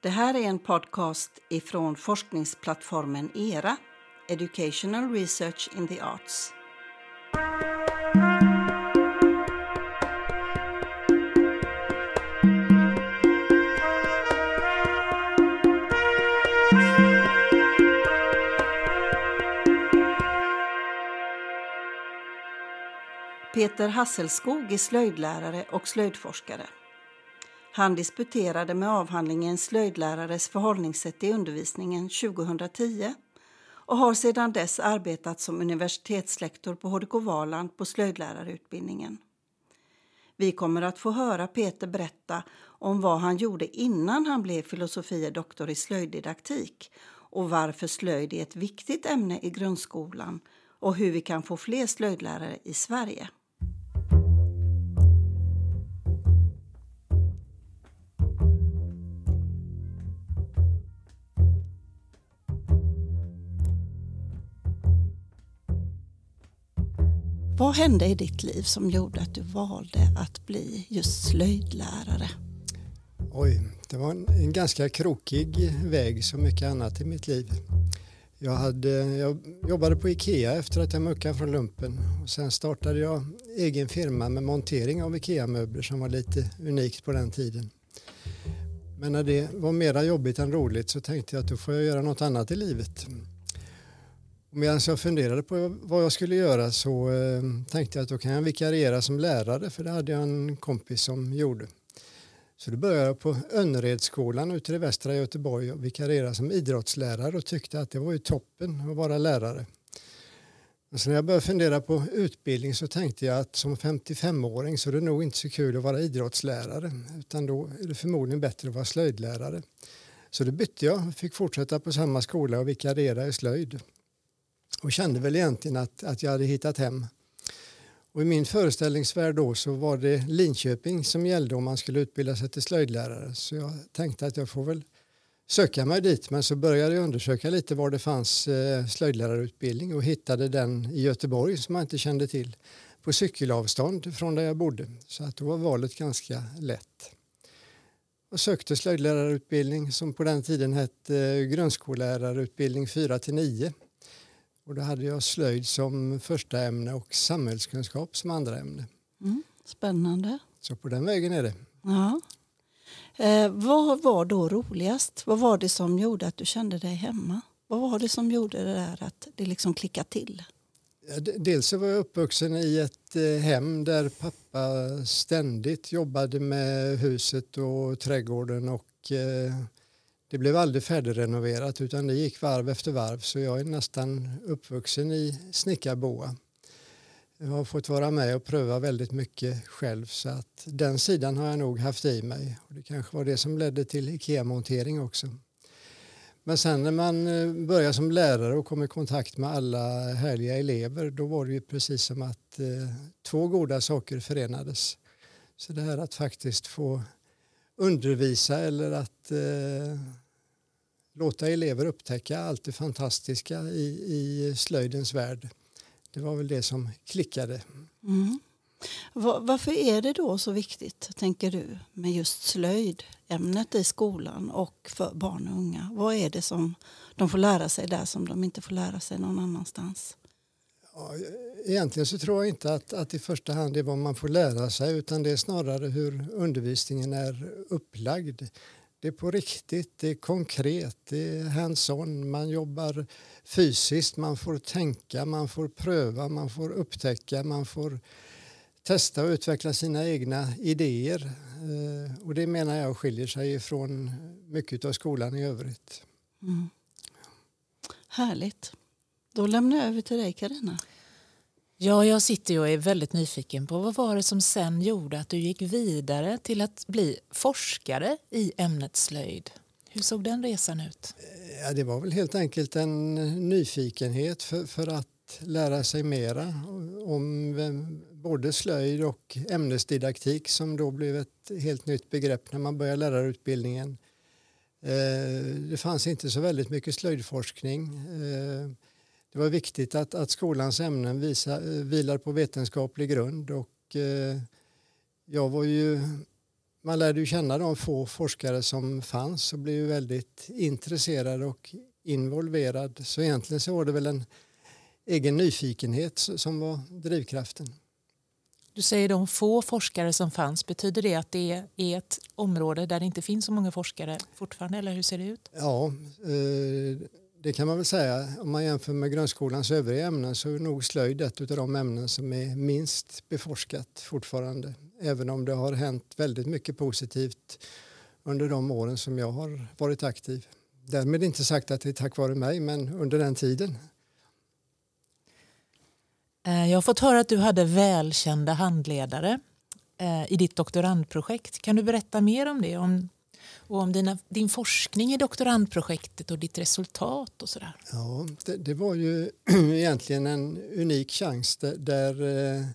Det här är en podcast ifrån forskningsplattformen ERA, Educational Research in the Arts. Peter Hasselskog är slöjdlärare och slöjdforskare. Han disputerade med avhandlingen Slöjdlärares förhållningssätt i undervisningen 2010 och har sedan dess arbetat som universitetslektor på HDK Valand på slöjdlärarutbildningen. Vi kommer att få höra Peter berätta om vad han gjorde innan han blev filosofie doktor i slöjddidaktik och varför slöjd är ett viktigt ämne i grundskolan och hur vi kan få fler slöjdlärare i Sverige. Vad hände i ditt liv som gjorde att du valde att bli just slöjdlärare? Oj, det var en, en ganska krokig väg som mycket annat i mitt liv. Jag, hade, jag jobbade på Ikea efter att jag muckade från lumpen och sen startade jag egen firma med montering av Ikea-möbler som var lite unikt på den tiden. Men när det var mera jobbigt än roligt så tänkte jag att då får jag göra något annat i livet. Medan jag funderade på vad jag skulle göra så eh, tänkte jag att då kan jag vikariera som lärare för det hade jag en kompis som gjorde. Så då började jag på Önneredsskolan ute i västra Göteborg och vikariera som idrottslärare och tyckte att det var ju toppen att vara lärare. Och sen när jag började fundera på utbildning så tänkte jag att som 55-åring så är det nog inte så kul att vara idrottslärare utan då är det förmodligen bättre att vara slöjdlärare. Så det bytte jag, fick fortsätta på samma skola och vikariera i slöjd och kände väl egentligen att, att jag hade hittat hem. Och I min föreställningsvärld då så var det Linköping som gällde om man skulle utbilda sig till slöjdlärare. Så jag tänkte att jag får väl söka mig dit men så började jag undersöka lite var det fanns eh, slöjdlärarutbildning och hittade den i Göteborg som jag inte kände till på cykelavstånd från där jag bodde. Så att då var valet ganska lätt. Jag sökte slöjdlärarutbildning som på den tiden hette eh, grundskollärarutbildning 4 till 9 och då hade jag slöjd som första ämne och samhällskunskap som andra ämne. Mm, spännande. Så på den vägen är det. Ja. Eh, vad var då roligast? Vad var det som gjorde att du kände dig hemma? Vad var det som gjorde det där att det liksom klickade till? Dels så var jag uppvuxen i ett eh, hem där pappa ständigt jobbade med huset och trädgården och eh, det blev aldrig färdigrenoverat utan det gick varv efter varv så jag är nästan uppvuxen i snickarboa. Jag har fått vara med och pröva väldigt mycket själv så att den sidan har jag nog haft i mig. Och det kanske var det som ledde till IKEA-montering också. Men sen när man började börjar som lärare och kommer i kontakt med alla härliga elever då var det ju precis som att eh, två goda saker förenades. Så det här att faktiskt få undervisa eller att eh, låta elever upptäcka allt det fantastiska i, i slöjdens värld. Det var väl det som klickade. Mm. Varför är det då så viktigt, tänker du, med just slöjdämnet i skolan och för barn och unga? Vad är det som de får lära sig där som de inte får lära sig någon annanstans? Ja, egentligen så tror jag inte att, att i första hand det är vad man får lära sig utan det är snarare hur undervisningen är upplagd. Det är på riktigt, det är konkret, det är hands-on, man jobbar fysiskt, man får tänka, man får pröva, man får upptäcka, man får testa och utveckla sina egna idéer. Eh, och det menar jag skiljer sig från mycket av skolan i övrigt. Mm. Härligt. Då lämnar jag över till dig, Karina. Ja, jag sitter och är väldigt nyfiken på vad var det som sen gjorde att du gick vidare till att bli forskare i ämnet slöjd? Hur såg den resan ut? Eh, ja, det var väl helt enkelt en nyfikenhet för, för att lära sig mera om både slöjd och ämnesdidaktik som då blev ett helt nytt begrepp när man började lärarutbildningen. Eh, det fanns inte så väldigt mycket slöjdforskning. Eh, det var viktigt att, att skolans ämnen visa, eh, vilar på vetenskaplig grund och eh, jag var ju man lärde ju känna de få forskare som fanns och blev väldigt intresserad och involverad. Så egentligen så var det väl en egen nyfikenhet som var drivkraften. Du säger de få forskare som fanns. Betyder det att det är ett område där det inte finns så många forskare fortfarande eller hur ser det ut? Ja, eh, det kan man väl säga. Om man jämför med grundskolans övriga ämnen så är nog slöjd ett av de ämnen som är minst beforskat fortfarande. Även om det har hänt väldigt mycket positivt under de åren som jag har varit aktiv. Därmed inte sagt att det är tack vare mig, men under den tiden. Eh, jag har fått höra att du hade välkända handledare eh, i ditt doktorandprojekt. Kan du berätta mer om det? Om, och om dina, din forskning i doktorandprojektet och ditt resultat och sådär? Ja, det, det var ju egentligen en unik chans där, där eh,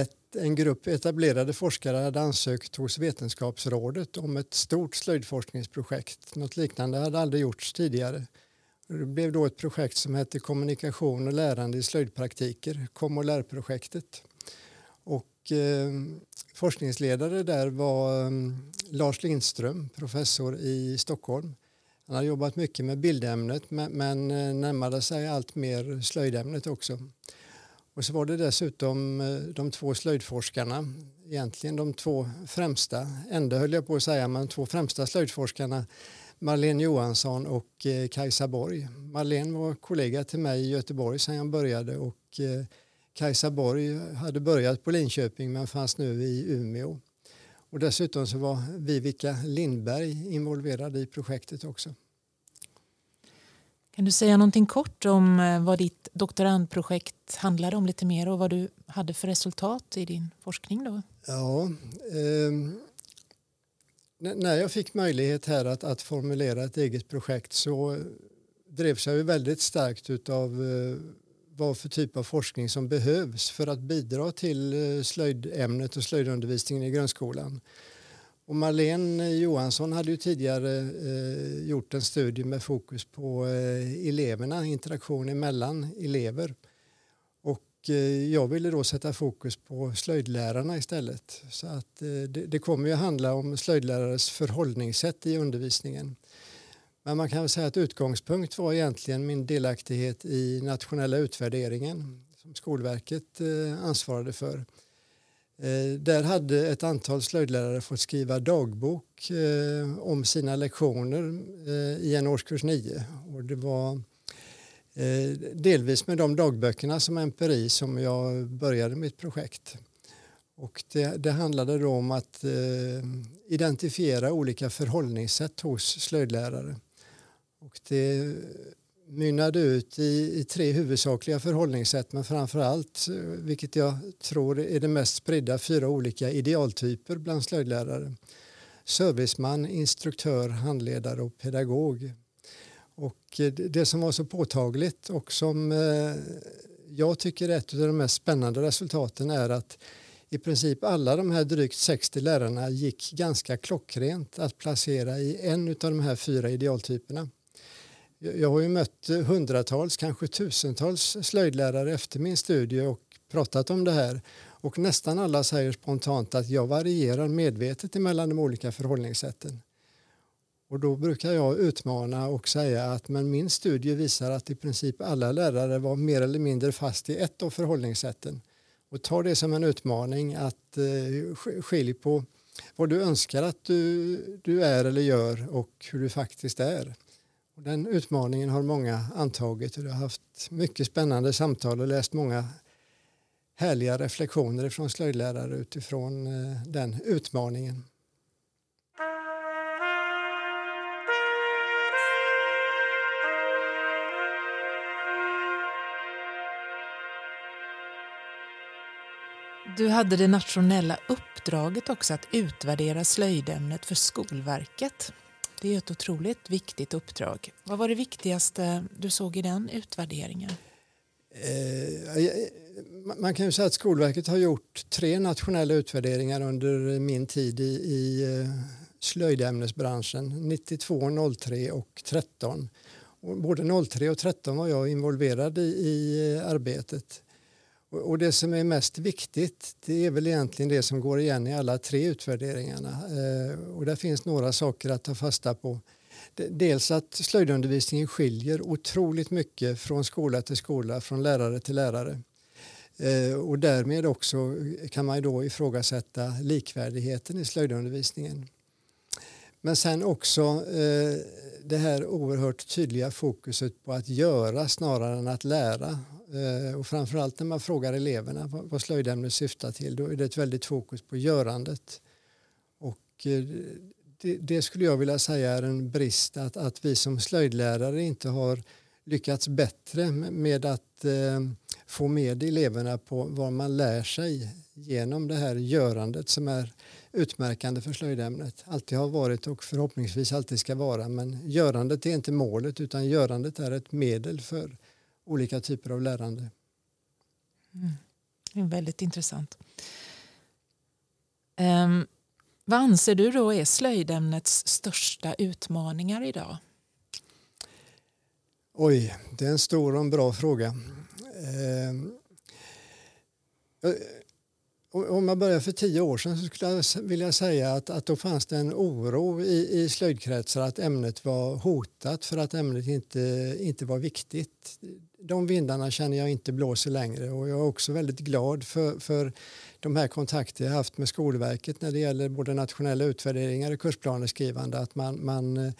ett, en grupp etablerade forskare hade ansökt hos Vetenskapsrådet om ett stort slöjdforskningsprojekt. Något liknande hade aldrig gjorts tidigare. Det blev då ett projekt som hette Kommunikation och lärande i slöjdpraktiker, Kom och lärprojektet. Och, eh, forskningsledare där var ehm, Lars Lindström, professor i Stockholm. Han har jobbat mycket med bildämnet men, eh, närmade sig allt mer slöjdämnet också. Och så var det dessutom eh, de två slöjdforskarna, egentligen de två främsta, ända höll jag på att säga, men de två främsta slöjdforskarna Marlene Johansson och eh, Kajsa Borg. Marlene var kollega till mig i Göteborg sedan jag började och Kajsa Borg hade börjat på Linköping men fanns nu i Umeå. Och dessutom så var Vivica Lindberg involverad i projektet också. Kan du säga någonting kort om eh, vad ditt doktorandprojekt handlade om lite mer och vad du hade för resultat i din forskning? Då? Ja, eh, när jag fick möjlighet här att, att formulera ett eget projekt så drevs jag väldigt starkt av vad för typ av forskning som behövs för att bidra till eh, slöjdämnet och slöjdundervisningen i grundskolan. Och Marlene Johansson hade ju tidigare eh, gjort en studie med fokus på eh, eleverna, interaktion mellan elever. Eh, jag ville då sätta fokus på slöjdlärarna istället. Så att eh, det, det kommer ju handla om slöjdlärares förhållningssätt i undervisningen. Men man kan väl säga att utgångspunkt var egentligen min delaktighet i nationella utvärderingen som Skolverket eh, ansvarade för. Eh, där hade ett antal slöjdlärare fått skriva dagbok eh, om sina lektioner i en årskurs 9. Och det var delvis med de dagböckerna som empiri som jag började mitt projekt. Och det, det handlade då om att eh, identifiera olika förhållningssätt hos slöjdlärare. Och det mynnade ut i, i, tre huvudsakliga förhållningssätt men framför allt, eh, vilket jag tror är det mest spridda, fyra olika idealtyper bland slöjdlärare. Serviceman, instruktör, handledare och pedagog. Och eh, det som var så påtagligt och som eh, jag tycker är ett av de mest spännande resultaten är att i princip alla de här drygt 60 lärarna gick ganska klockrent att placera i en av de här fyra idealtyperna. Jag har ju mött eh, hundratals, kanske tusentals slöjdlärare efter min studie och pratat om det här och nästan alla säger spontant att jag varierar medvetet mellan de olika förhållningssätten. Och då brukar jag utmana och säga att men min studie visar att i princip alla lärare var mer eller mindre fast i ett av förhållningssätten. Och ta det som en utmaning att eh, skilja på vad du önskar att du, du är eller gör och hur du faktiskt är. Den utmaningen har många antagit och jag har haft mycket spännande samtal och läst många härliga reflektioner från slöjdlärare utifrån eh, den utmaningen. Du hade det nationella uppdraget också att utvärdera slöjdämnet för Skolverket. Det är ett otroligt viktigt uppdrag. Vad var det viktigaste du såg i den utvärderingen? Eh, man kan ju säga att Skolverket har gjort tre nationella utvärderingar under min tid i, i eh, slöjdämnesbranschen, 92, 03 och 13. Och både 03 och 13 var jag involverad i, i eh, arbetet. Och det som är mest viktigt det är väl egentligen det som går igen i alla tre utvärderingarna. Eh, och där finns några saker att ta fasta på. Dels att slöjdundervisningen skiljer otroligt mycket från skola till skola, från lärare till lärare. Eh, och därmed också kan man då ifrågasätta likvärdigheten i slöjdundervisningen. Men sen också eh, det här oerhört tydliga fokuset på att göra snarare än att lära. Eh, och framförallt när man frågar eleverna vad, slöjdämnet syftar till, då är det ett väldigt fokus på görandet. Och eh, det, det, skulle jag vilja säga är en brist att, att vi som slöjdlärare inte har lyckats bättre med att eh, få med eleverna på vad man lär sig genom det här görandet som är utmärkande för slöjdämnet. Alltid har varit och förhoppningsvis alltid ska vara. Men görandet är inte målet utan görandet är ett medel för olika typer av lärande. Mm. Det är väldigt intressant. Um, vad anser du då är slöjdämnets största utmaningar idag? Oj, det är en stor och en bra fråga. Um, om man börjar för tio år sedan så skulle jag vilja säga att, att då fanns det en oro i, i slöjdkretsar att ämnet var hotat för att ämnet inte, inte var viktigt. De vindarna känner jag inte blåser längre och jag är också väldigt glad för, för de här kontakter jag haft med Skolverket när det gäller både nationella utvärderingar och kursplaneskrivande att man, man eh,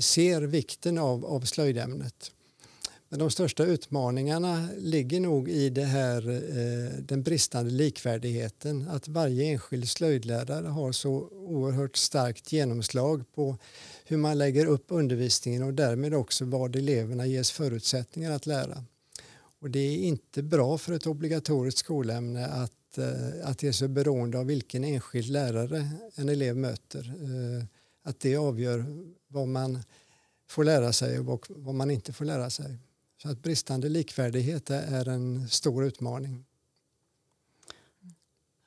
ser vikten av, av slöjdämnet. Men de största utmaningarna ligger nog i det här, eh, den bristande likvärdigheten. Att varje enskild slöjdlärare har så oerhört starkt genomslag på hur man lägger upp undervisningen och därmed också vad eleverna ges förutsättningar att lära. Och det är inte bra för ett obligatoriskt skolämne att, eh, att det är så beroende av vilken enskild lärare en elev möter. Eh, att det avgör vad man får lära sig och vad man inte får lära sig. Så att bristande likvärdighet är en stor utmaning.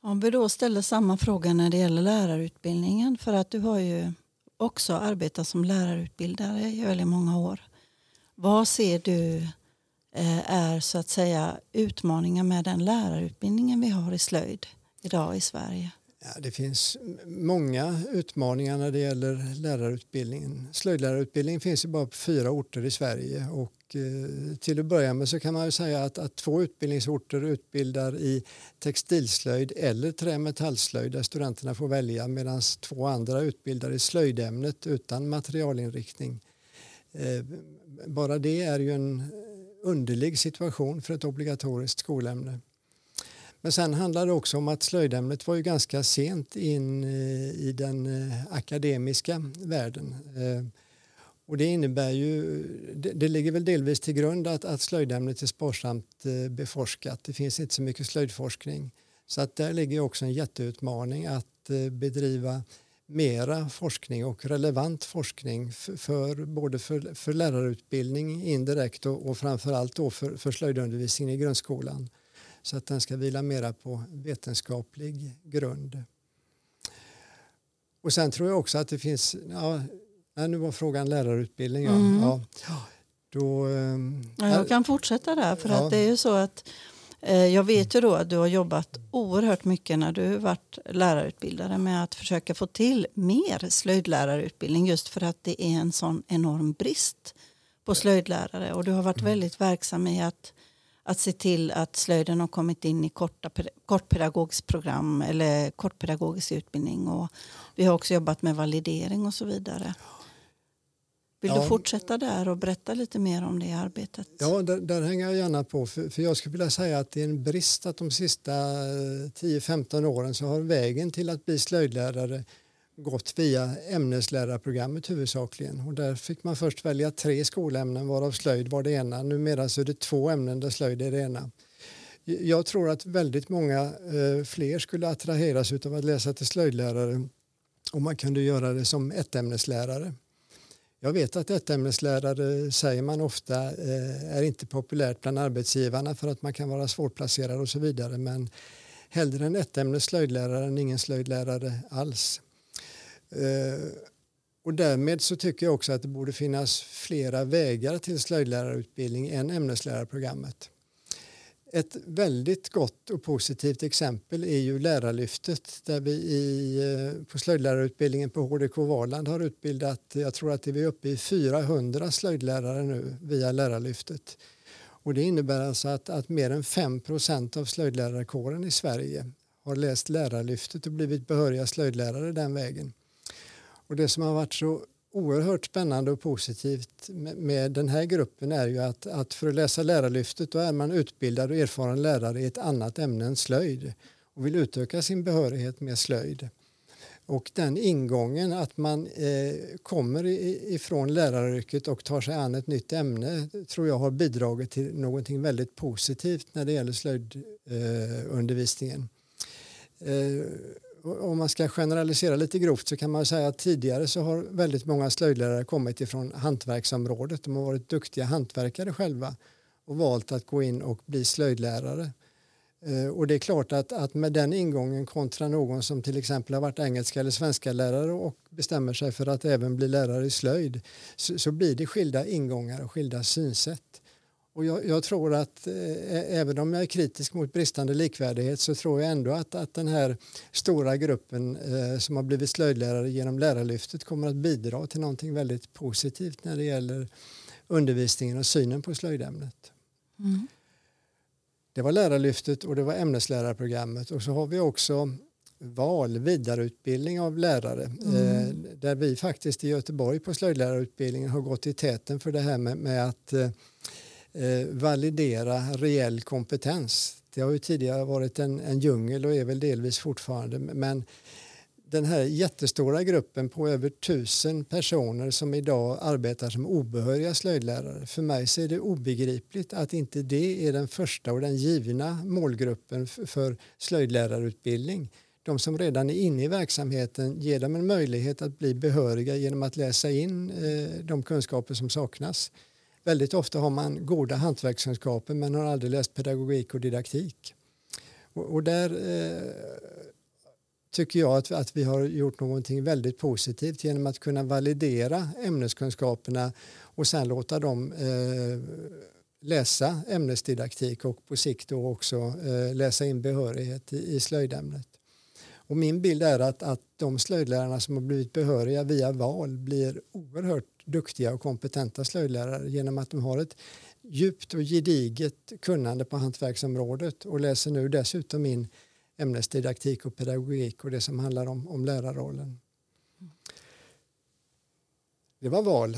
Om vi då ställer samma fråga när det gäller lärarutbildningen för att du har ju också arbetat som lärarutbildare i väldigt många år. Vad ser du eh, är så att säga utmaningar med den lärarutbildningen vi har i slöjd idag i Sverige? Ja, det finns många utmaningar när det gäller lärarutbildningen. Slöjdlärarutbildningen finns ju bara på fyra orter i Sverige och Eh, till att börja med så kan man säga att, att två utbildningsorter utbildar i textilslöjd eller trämetallslöjd där studenterna får välja medan två andra utbildar i slöjdämnet utan materialinriktning. Eh, bara det är ju en underlig situation för ett obligatoriskt skolämne. Men sen handlar det också om att slöjdämnet var ju ganska sent in eh, i den eh, akademiska världen. Eh, och det innebär ju, det, det ligger väl delvis till grund att, att slöjdämnet är sparsamt beforskat. Det finns inte så mycket slöjdforskning. Så att där ligger också en jätteutmaning att bedriva mera forskning och relevant forskning för, för både för, för lärarutbildning indirekt och, och framförallt då för, för slöjdundervisningen i grundskolan. Så att den ska vila mera på vetenskaplig grund. Och sen tror jag också att det finns, ja, nu var frågan lärarutbildning. Ja. Mm. Ja. Då, ähm, jag kan fortsätta där. För ja. att det är ju så att eh, jag vet ju då att du har jobbat oerhört mycket när du varit lärarutbildare med att försöka få till mer slöjdlärarutbildning just för att det är en sån enorm brist på slöjdlärare. Och du har varit mm. väldigt verksam i att, att se till att slöjden har kommit in i korta, kortpedagogiskt program eller kortpedagogisk utbildning. Och vi har också jobbat med validering och så vidare. Vill ja. du fortsätta där och berätta lite mer om det arbetet? Ja, där, där hänger jag gärna på. För, för, jag skulle vilja säga att det är en brist att de sista 10-15 eh, åren så har vägen till att bli slöjdlärare gått via ämneslärarprogrammet huvudsakligen. Och där fick man först välja tre skolämnen varav slöjd var det ena. Numera så är det två ämnen där slöjd är det ena. Jag tror att väldigt många eh, fler skulle attraheras av att läsa till slöjdlärare om man kunde göra det som ettämneslärare. Jag vet att ettämneslärare säger man ofta eh, är inte populärt bland arbetsgivarna för att man kan vara svårplacerad och så vidare. Men hellre en ettämnes slöjdlärare än ingen slöjdlärare alls. Eh, och därmed så tycker jag också att det borde finnas flera vägar till slöjdlärarutbildning än ämneslärarprogrammet. Ett väldigt gott och positivt exempel är ju Lärarlyftet där vi i, eh, på slöjdlärarutbildningen på HDK Valand har utbildat, jag tror att vi är uppe i 400 slöjdlärare nu via Lärarlyftet. Och det innebär alltså att, att mer än 5% av slöjdlärarkåren i Sverige har läst Lärarlyftet och blivit behöriga slöjdlärare den vägen. Och det som har varit så oerhört spännande och positivt med, den här gruppen är ju att, att för att läsa Lärarlyftet då är man utbildad och erfaren lärare i ett annat ämne än slöjd och vill utöka sin behörighet med slöjd. Och den ingången att man eh, kommer ifrån läraryrket och tar sig an ett nytt ämne tror jag har bidragit till någonting väldigt positivt när det gäller slöjdundervisningen. Eh, eh, om man ska generalisera lite grovt så kan man säga att tidigare så har väldigt många slöjdlärare kommit ifrån hantverksområdet. De har varit duktiga hantverkare själva och valt att gå in och bli slöjdlärare. Eh, och det är klart att, att med den ingången kontra någon som till exempel har varit engelska eller svenska lärare och bestämmer sig för att även bli lärare i slöjd så, så blir det skilda ingångar och skilda synsätt. Och jag, jag, tror att eh, även om jag är kritisk mot bristande likvärdighet så tror jag ändå att, att den här stora gruppen eh, som har blivit slöjdlärare genom Lärarlyftet kommer att bidra till någonting väldigt positivt när det gäller undervisningen och synen på slöjdämnet. Mm. Det var Lärarlyftet och det var ämneslärarprogrammet och så har vi också val, vidareutbildning av lärare mm. eh, där vi faktiskt i Göteborg på slöjdlärarutbildningen har gått i täten för det här med, med att eh, Eh, validera reell kompetens. Det har ju tidigare varit en, en djungel och är väl delvis fortfarande men den här jättestora gruppen på över tusen personer som idag arbetar som obehöriga slöjdlärare. För mig så är det obegripligt att inte det är den första och den givna målgruppen för slöjdlärarutbildning. De som redan är inne i verksamheten ger dem en möjlighet att bli behöriga genom att läsa in eh, de kunskaper som saknas. Väldigt ofta har man goda hantverkskunskaper men har aldrig läst pedagogik och didaktik. Och, och där eh, tycker jag att, att vi har gjort någonting väldigt positivt genom att kunna validera ämneskunskaperna och sen låta dem eh, läsa ämnesdidaktik och på sikt då också eh, läsa in behörighet i, i slöjdämnet. Och min bild är att, att de slöjdlärarna som har blivit behöriga via val blir oerhört duktiga och kompetenta slöjdlärare genom att de har ett djupt och gediget kunnande på hantverksområdet och läser nu dessutom in ämnesdidaktik och pedagogik och det som handlar om, om lärarrollen. Det var val.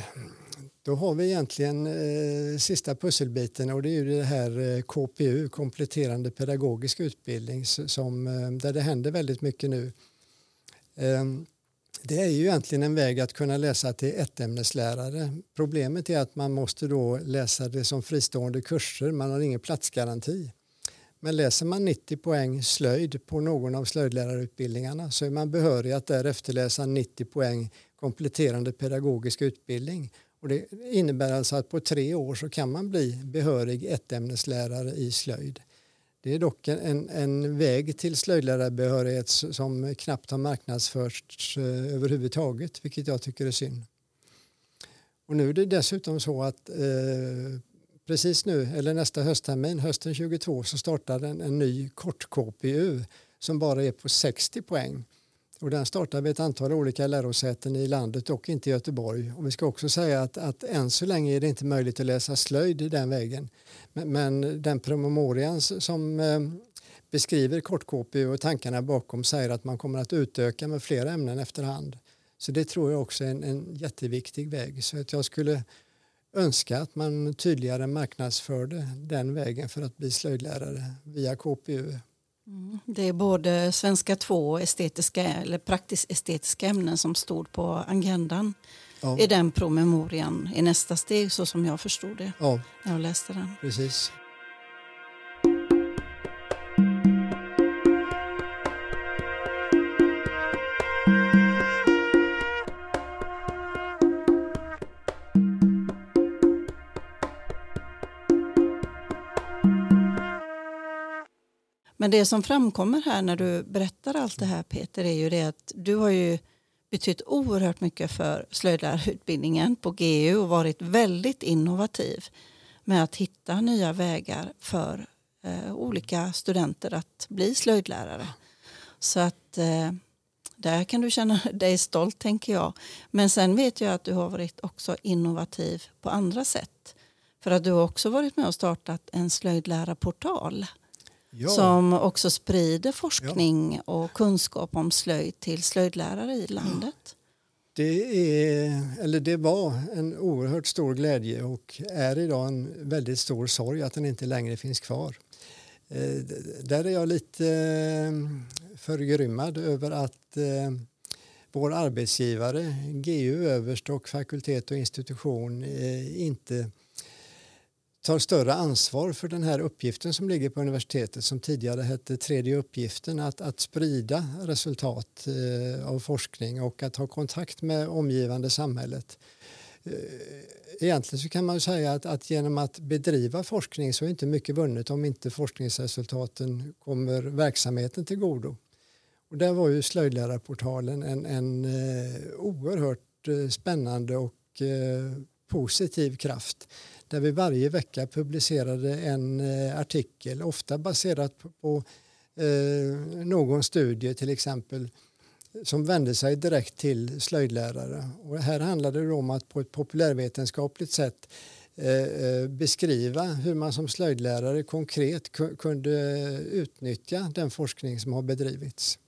Då har vi egentligen eh, sista pusselbiten och det är ju det här eh, KPU, kompletterande pedagogisk utbildning, som, eh, där det händer väldigt mycket nu. Ehm, det är ju egentligen en väg att kunna läsa till ettämneslärare. Problemet är att man måste då läsa det som fristående kurser, man har ingen platsgaranti. Men läser man 90 poäng slöjd på någon av slöjdlärarutbildningarna så är man behörig att därefter läsa 90 poäng kompletterande pedagogisk utbildning. Och det innebär alltså att på tre år så kan man bli behörig ettämneslärare i slöjd. Det är dock en, en väg till slöjdlärarbehörighet som knappt har marknadsförts eh, överhuvudtaget, vilket jag tycker är synd. Och nu är det dessutom så att eh, precis nu, eller nästa hösttermin, hösten 22, så startar en, en ny kort-KPU som bara är på 60 poäng. Och den startar vid ett antal olika lärosäten i landet, dock inte i Göteborg. Och vi ska också säga att, att än så länge är det inte möjligt att läsa slöjd den vägen. Men, men den promemorian som eh, beskriver kort-KPU och tankarna bakom säger att man kommer att utöka med flera ämnen efterhand. Så det tror jag också är en, en jätteviktig väg. Så att jag skulle önska att man tydligare marknadsförde den vägen för att bli slöjdlärare via KPU. Mm. Det är både svenska 2 och estetiska eller praktiskt estetiska ämnen som stod på agendan ja. i den promemorian i nästa steg så som jag förstod det ja. när jag läste den. Precis. Men det som framkommer här när du berättar allt det här Peter är ju det att du har ju betytt oerhört mycket för slöjdlärarutbildningen på GU och varit väldigt innovativ med att hitta nya vägar för eh, olika studenter att bli slöjdlärare. Så att eh, där kan du känna dig stolt tänker jag. Men sen vet jag att du har varit också innovativ på andra sätt. För att du har också varit med och startat en slöjdlärarportal. Ja. Som också sprider forskning ja. och kunskap om slöjd till slöjdlärare i landet. Det, är, eller det var en oerhört stor glädje och är idag en väldigt stor sorg att den inte längre finns kvar. Eh, där är jag lite eh, förgrymmad över att eh, vår arbetsgivare, GU överst och fakultet och institution inte tar större ansvar för den här uppgiften som ligger på universitetet som tidigare hette tredje uppgiften att, att sprida resultat eh, av forskning och att ha kontakt med omgivande samhället. Eh, egentligen så kan man säga att, att, genom att bedriva forskning så är inte mycket vunnet om inte forskningsresultaten kommer verksamheten till godo. Och där var ju slöjdlärarportalen en, en eh, oerhört eh, spännande och eh, positiv kraft där vi varje vecka publicerade en eh, artikel, ofta baserat på, eh, någon studie till exempel som vände sig direkt till slöjdlärare. Och här handlade det om att på ett populärvetenskapligt sätt eh, beskriva hur man som slöjdlärare konkret kunde utnyttja den forskning som har bedrivits.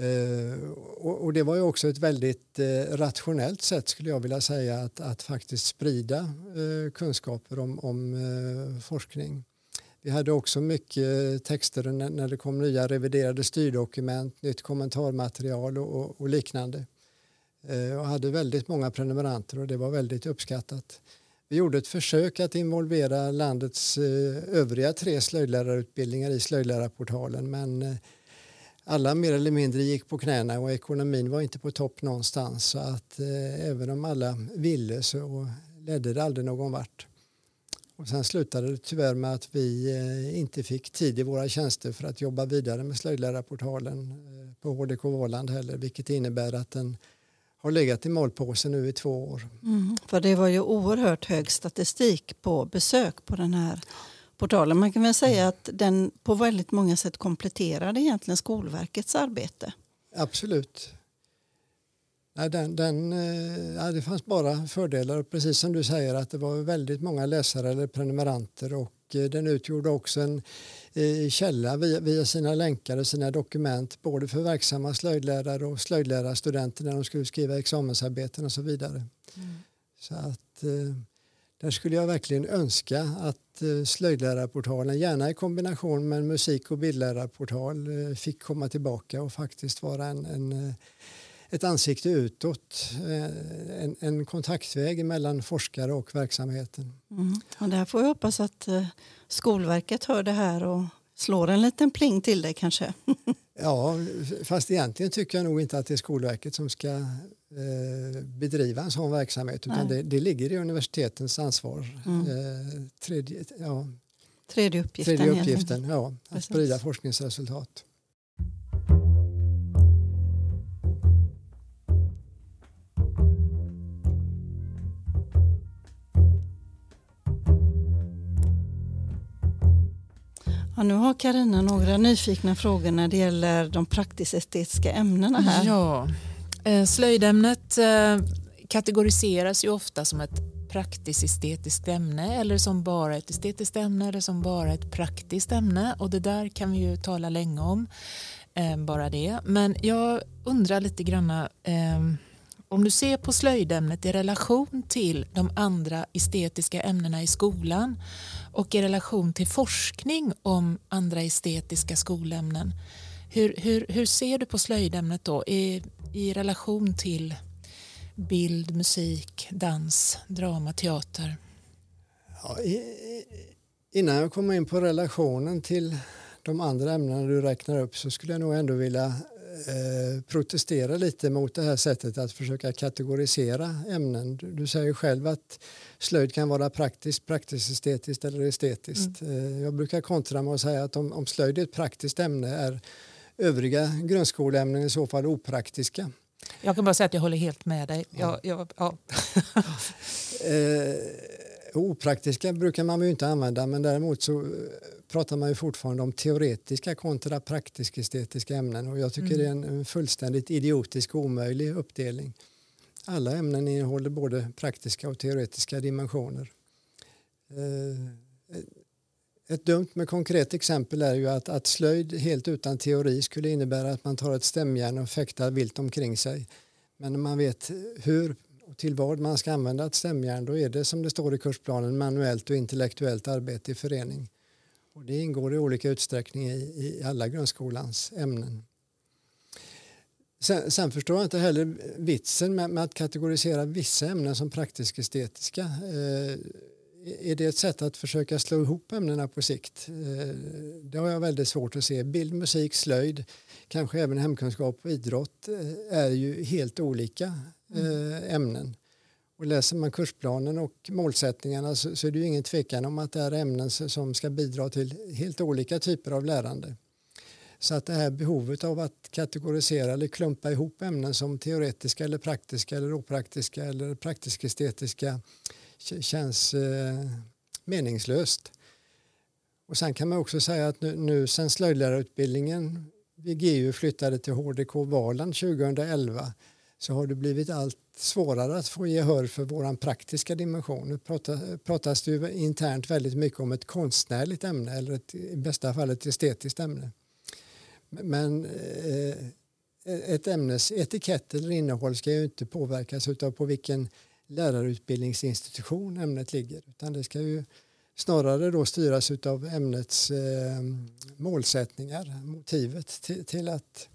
Eh, och, och, det var ju också ett väldigt eh, rationellt sätt skulle jag vilja säga att, att faktiskt sprida eh, kunskaper om, om eh, forskning. Vi hade också mycket texter när, när det kom nya reviderade styrdokument, nytt kommentarmaterial och, och liknande. Eh, och hade väldigt många prenumeranter och det var väldigt uppskattat. Vi gjorde ett försök att involvera landets eh, övriga tre slöjdlärarutbildningar i slöjdlärarportalen men alla mer eller mindre gick på knäna och ekonomin var inte på topp någonstans. Så att eh, även om alla ville så ledde det aldrig någon vart. Och sen slutade det tyvärr med att vi eh, inte fick tid i våra tjänster för att jobba vidare med slöjdlärarportalen eh, på HDK Valand heller, vilket innebär att den har legat i malpåse nu i två år. Mm, för det var ju oerhört hög statistik på besök på den här portalen. Man kan väl säga att den på väldigt många sätt kompletterade egentligen Skolverkets arbete. Absolut. Nej, den, den, eh, ja, det fanns bara fördelar precis som du säger att det var väldigt många läsare eller prenumeranter och eh, den utgjorde också en eh, källa via, via, sina länkar och sina dokument både för verksamma slöjdlärare och slöjdlärarstudenter när de skulle skriva examensarbeten och så vidare. Mm. Så att där skulle jag verkligen önska att eh, slöjdlärarportalen, gärna i kombination med en musik och bildlärarportal, eh, fick komma tillbaka och faktiskt vara en, en eh, ett ansikte utåt, en, en, kontaktväg mellan forskare och verksamheten. Mm. Och där får jag hoppas att Skolverket hör det här och slår en liten pling till dig kanske. ja, fast egentligen tycker jag nog inte att det är Skolverket som ska bedriva en sån verksamhet utan det, det, ligger i universitetens ansvar. Mm. Eh, tredje, ja, tredje uppgiften, tredje uppgiften ja, att sprida forskningsresultat. Ja, nu har Karina några nyfikna frågor när det gäller de praktisk-estetiska ämnena här. Ja, Eh, Eh, slöjdämnet eh, kategoriseras ju ofta som ett praktiskt-estetiskt ämne eller som bara ett estetiskt ämne eller som bara ett praktiskt ämne och det där kan vi ju tala länge om, eh, bara det. Men jag undrar lite granna om du ser på slöjdämnet i relation till de andra estetiska ämnena i skolan och i relation till forskning om andra estetiska skolämnen. Hur, hur, hur ser du på slöjdämnet då? I relation till bild, musik, dans, drama, teater? Ja, i, innan jag kommer in på relationen till de andra ämnena du räknar upp så skulle jag nog ändå vilja eh, protestera lite mot det här sättet att försöka kategorisera ämnen. Du, du säger själv att slöjd kan vara praktiskt, praktiskt estetiskt eller estetiskt. Mm. Eh, jag brukar kontra med att säga att om, om slöjd är ett praktiskt ämne är övriga grundskoleämnen i så fall opraktiska. Jag kan bara säga att jag håller helt med dig. Jag, jag, ja. Eh, opraktiska brukar man ju inte använda men däremot så eh, pratar man ju fortfarande om teoretiska kontra praktisk-estetiska ämnen och jag tycker mm. det är en, en fullständigt idiotisk och omöjlig uppdelning. Alla ämnen innehåller både praktiska och teoretiska dimensioner. Eh, ett dumt men konkret exempel är ju att, att slöjd helt utan teori skulle innebära att man tar ett stämjärn och fäktar vilt omkring sig. Men när man vet hur och till vad man ska använda ett stämjärn då är det som det står i kursplanen manuellt och intellektuellt arbete i förening. Och det ingår i olika utsträckning i, i alla grundskolans ämnen. Sen, sen, förstår jag inte heller vitsen med, med att kategorisera vissa ämnen som praktisk-estetiska. Eh, är det ett sätt att försöka slå ihop ämnena på sikt? Eh, det har jag väldigt svårt att se. Bild, musik, slöjd, kanske även hemkunskap och idrott eh, är ju helt olika eh, ämnen. Och läser man kursplanen och målsättningarna så, så är det ju ingen tvekan om att det är ämnen som ska bidra till helt olika typer av lärande. Så att det här behovet av att kategorisera eller klumpa ihop ämnen som teoretiska eller praktiska eller opraktiska eller praktisk-estetiska känns eh, meningslöst. Och sen kan man också säga att nu, nu sen slöjdlärarutbildningen vid GU flyttade till HDK Valand 2011 så har det blivit allt svårare att få gehör för vår praktiska dimension. Nu pratas det ju internt väldigt mycket om ett konstnärligt ämne eller ett, i bästa fall ett estetiskt ämne. Men eh, e-, ett ämnes etikett eller innehåll ska ju inte påverkas av på vilken lärarutbildningsinstitution ämnet ligger utan det ska ju snarare då styras av ämnets eh, målsättningar, motivet till, till, att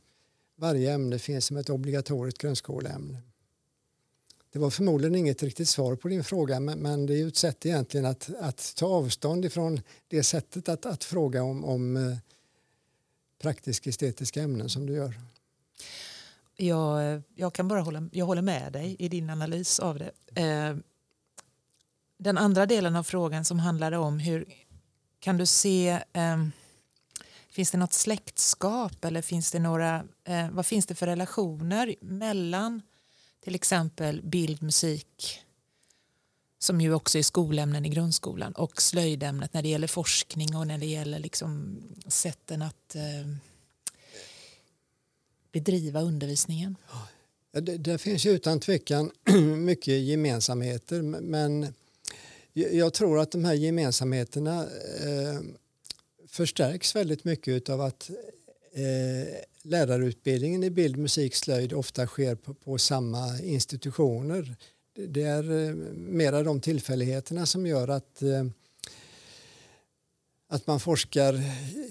varje ämne finns som ett obligatoriskt grundskoleämne. Det var förmodligen inget riktigt svar på din fråga men, men det är ju ett sätt egentligen att, att ta avstånd ifrån det sättet att, att fråga om, om eh, praktisk-estetiska ämnen som du gör. Jag, jag kan bara hålla, jag håller med dig i din analys av det. Eh, den andra delen av frågan som handlade om hur kan du se eh, Finns det något släktskap eller finns det några, eh, vad finns det för relationer mellan till exempel bild, musik som ju också är skolämnen i grundskolan och slöjdämnet när det gäller forskning och när det gäller liksom sätten att eh, bedriva undervisningen? Ja, det, det, finns utan tvekan mycket gemensamheter men jag tror att de här gemensamheterna eh, förstärks väldigt mycket av att eh, lärarutbildningen i bild, musik, slöjd ofta sker på, på samma institutioner. Det, det är eh, mera de tillfälligheterna som gör att eh, att man forskar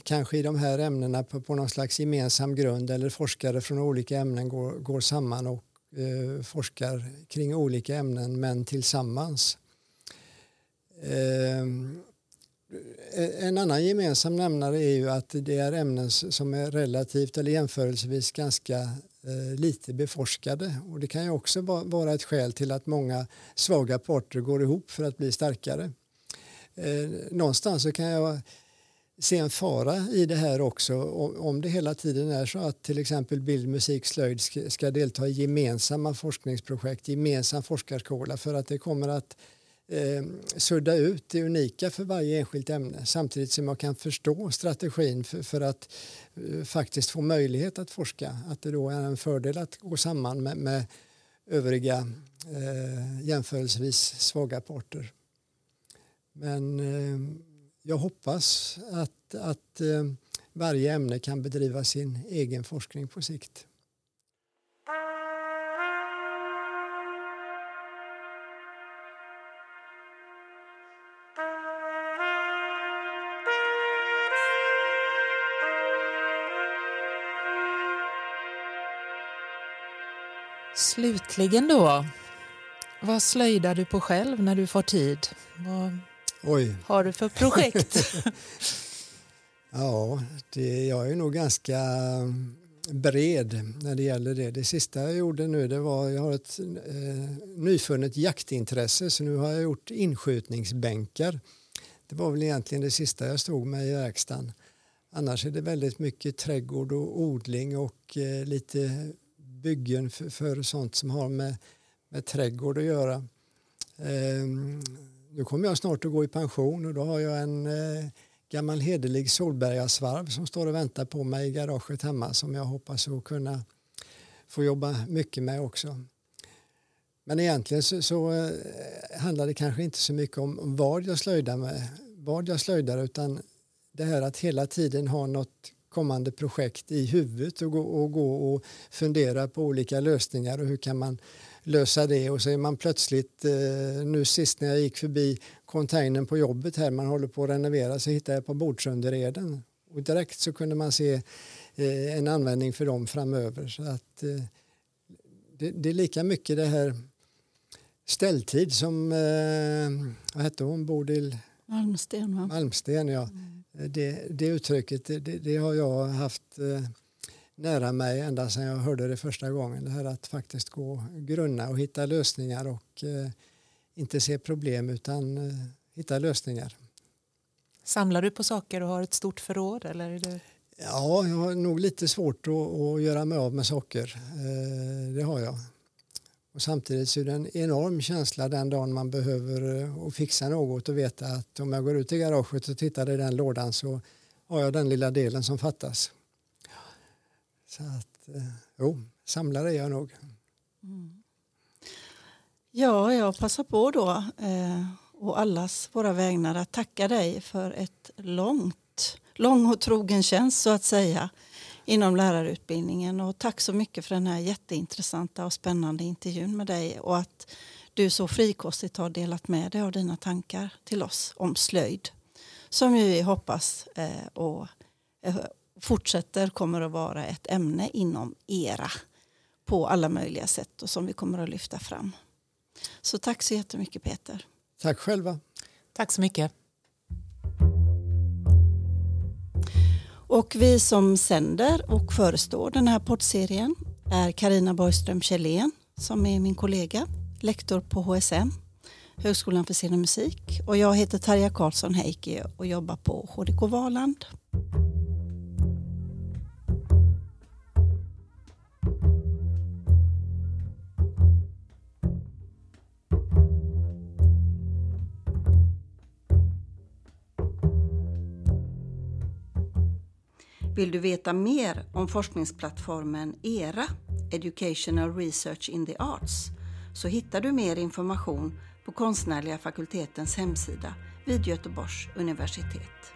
kanske i de här ämnena på, på någon slags gemensam grund eller forskare från olika ämnen går, går samman och eh, forskar kring olika ämnen men tillsammans. Eh, eh en annan gemensam nämnare är ju att det är ämnen som är relativt eller jämförelsevis ganska eh, lite beforskade och det kan ju också vara ett skäl till att många svaga parter går ihop för att bli starkare. Eh, någonstans så kan jag se en fara i det här också om det hela tiden är så att till exempel bild, musik, slöjd ska, delta i gemensamma forskningsprojekt, gemensam forskarskola för att det kommer att eh, sudda ut det unika för varje enskilt ämne samtidigt som man kan förstå strategin för, för att eh, faktiskt få möjlighet att forska. Att det då är en fördel att gå samman med, med övriga eh, jämförelsevis svaga parter. Men eh, jag hoppas att, att eh, varje ämne kan bedriva sin egen forskning på sikt. Slutligen då, vad slöjdar du på själv när du får tid? Vad Oj. har du för projekt? ja, det, jag är nog ganska bred när det gäller det. Det sista jag gjorde nu det var jag har ett eh, nyfunnet jaktintresse så nu har jag gjort inskjutningsbänkar. Det var väl egentligen det sista jag stod med i verkstaden. Annars är det väldigt mycket trädgård och odling och eh, lite byggen för, för, sånt som har med, med trädgård att göra. Eh, nu kommer jag snart att gå i pension och då har jag en eh, gammal hederlig Solbergasvarv som står och väntar på mig i garaget hemma som jag hoppas att kunna få jobba mycket med också. Men egentligen så, så eh, handlar det kanske inte så mycket om vad jag slöjdar med, vad jag slöjdar utan det här att hela tiden ha något kommande projekt i huvudet och gå och, gå och fundera på olika lösningar och hur kan man lösa det och så är man plötsligt, eh, nu sist när jag gick förbi containern på jobbet här, man håller på att renovera, så hittade jag på Bordsundereden och direkt så kunde man se eh, en användning för dem framöver. Så att, eh, det, är lika mycket det här ställtid som, vad hette hon, Bodil? Malmsten. Va? Malmsten, ja. Mm. Det, det uttrycket det, det, har jag haft nära mig ända sedan jag hörde det första gången. Det här att faktiskt gå grunna och hitta lösningar och eh, inte se problem utan eh, hitta lösningar. Samlar du på saker och har ett stort förråd? Eller är det... Ja, jag har nog lite svårt att, att göra mig av med saker. Eh, det har jag. Och samtidigt så är det en enorm känsla den dagen man behöver eh, och fixa något och veta att om jag går ut i garaget och tittar i den lådan så har jag den lilla delen som fattas. Så att, eh, jo, samlare är jag nog. Mm. Ja, jag passar på då eh, och allas våra vägnar att tacka dig för ett långt, lång och trogen tjänst så att säga inom lärarutbildningen. Och tack så mycket för den här jätteintressanta och spännande intervjun med dig och att du så frikostigt har delat med dig av dina tankar till oss om slöjd som vi hoppas eh, och eh, fortsätter kommer att vara ett ämne inom ERA på alla möjliga sätt och som vi kommer att lyfta fram. Så tack så jättemycket Peter. Tack själva. Tack så mycket. Och vi som sänder och förestår den här poddserien är Karina Borgström Kjellén som är min kollega, lektor på HSM, Högskolan för scen och musik. Och jag heter Tarja Karlsson Heikki och jobbar på HDK Valand. Vill du veta mer om forskningsplattformen ERA, Educational Research in the Arts, så hittar du mer information på Konstnärliga fakultetens hemsida vid Göteborgs universitet.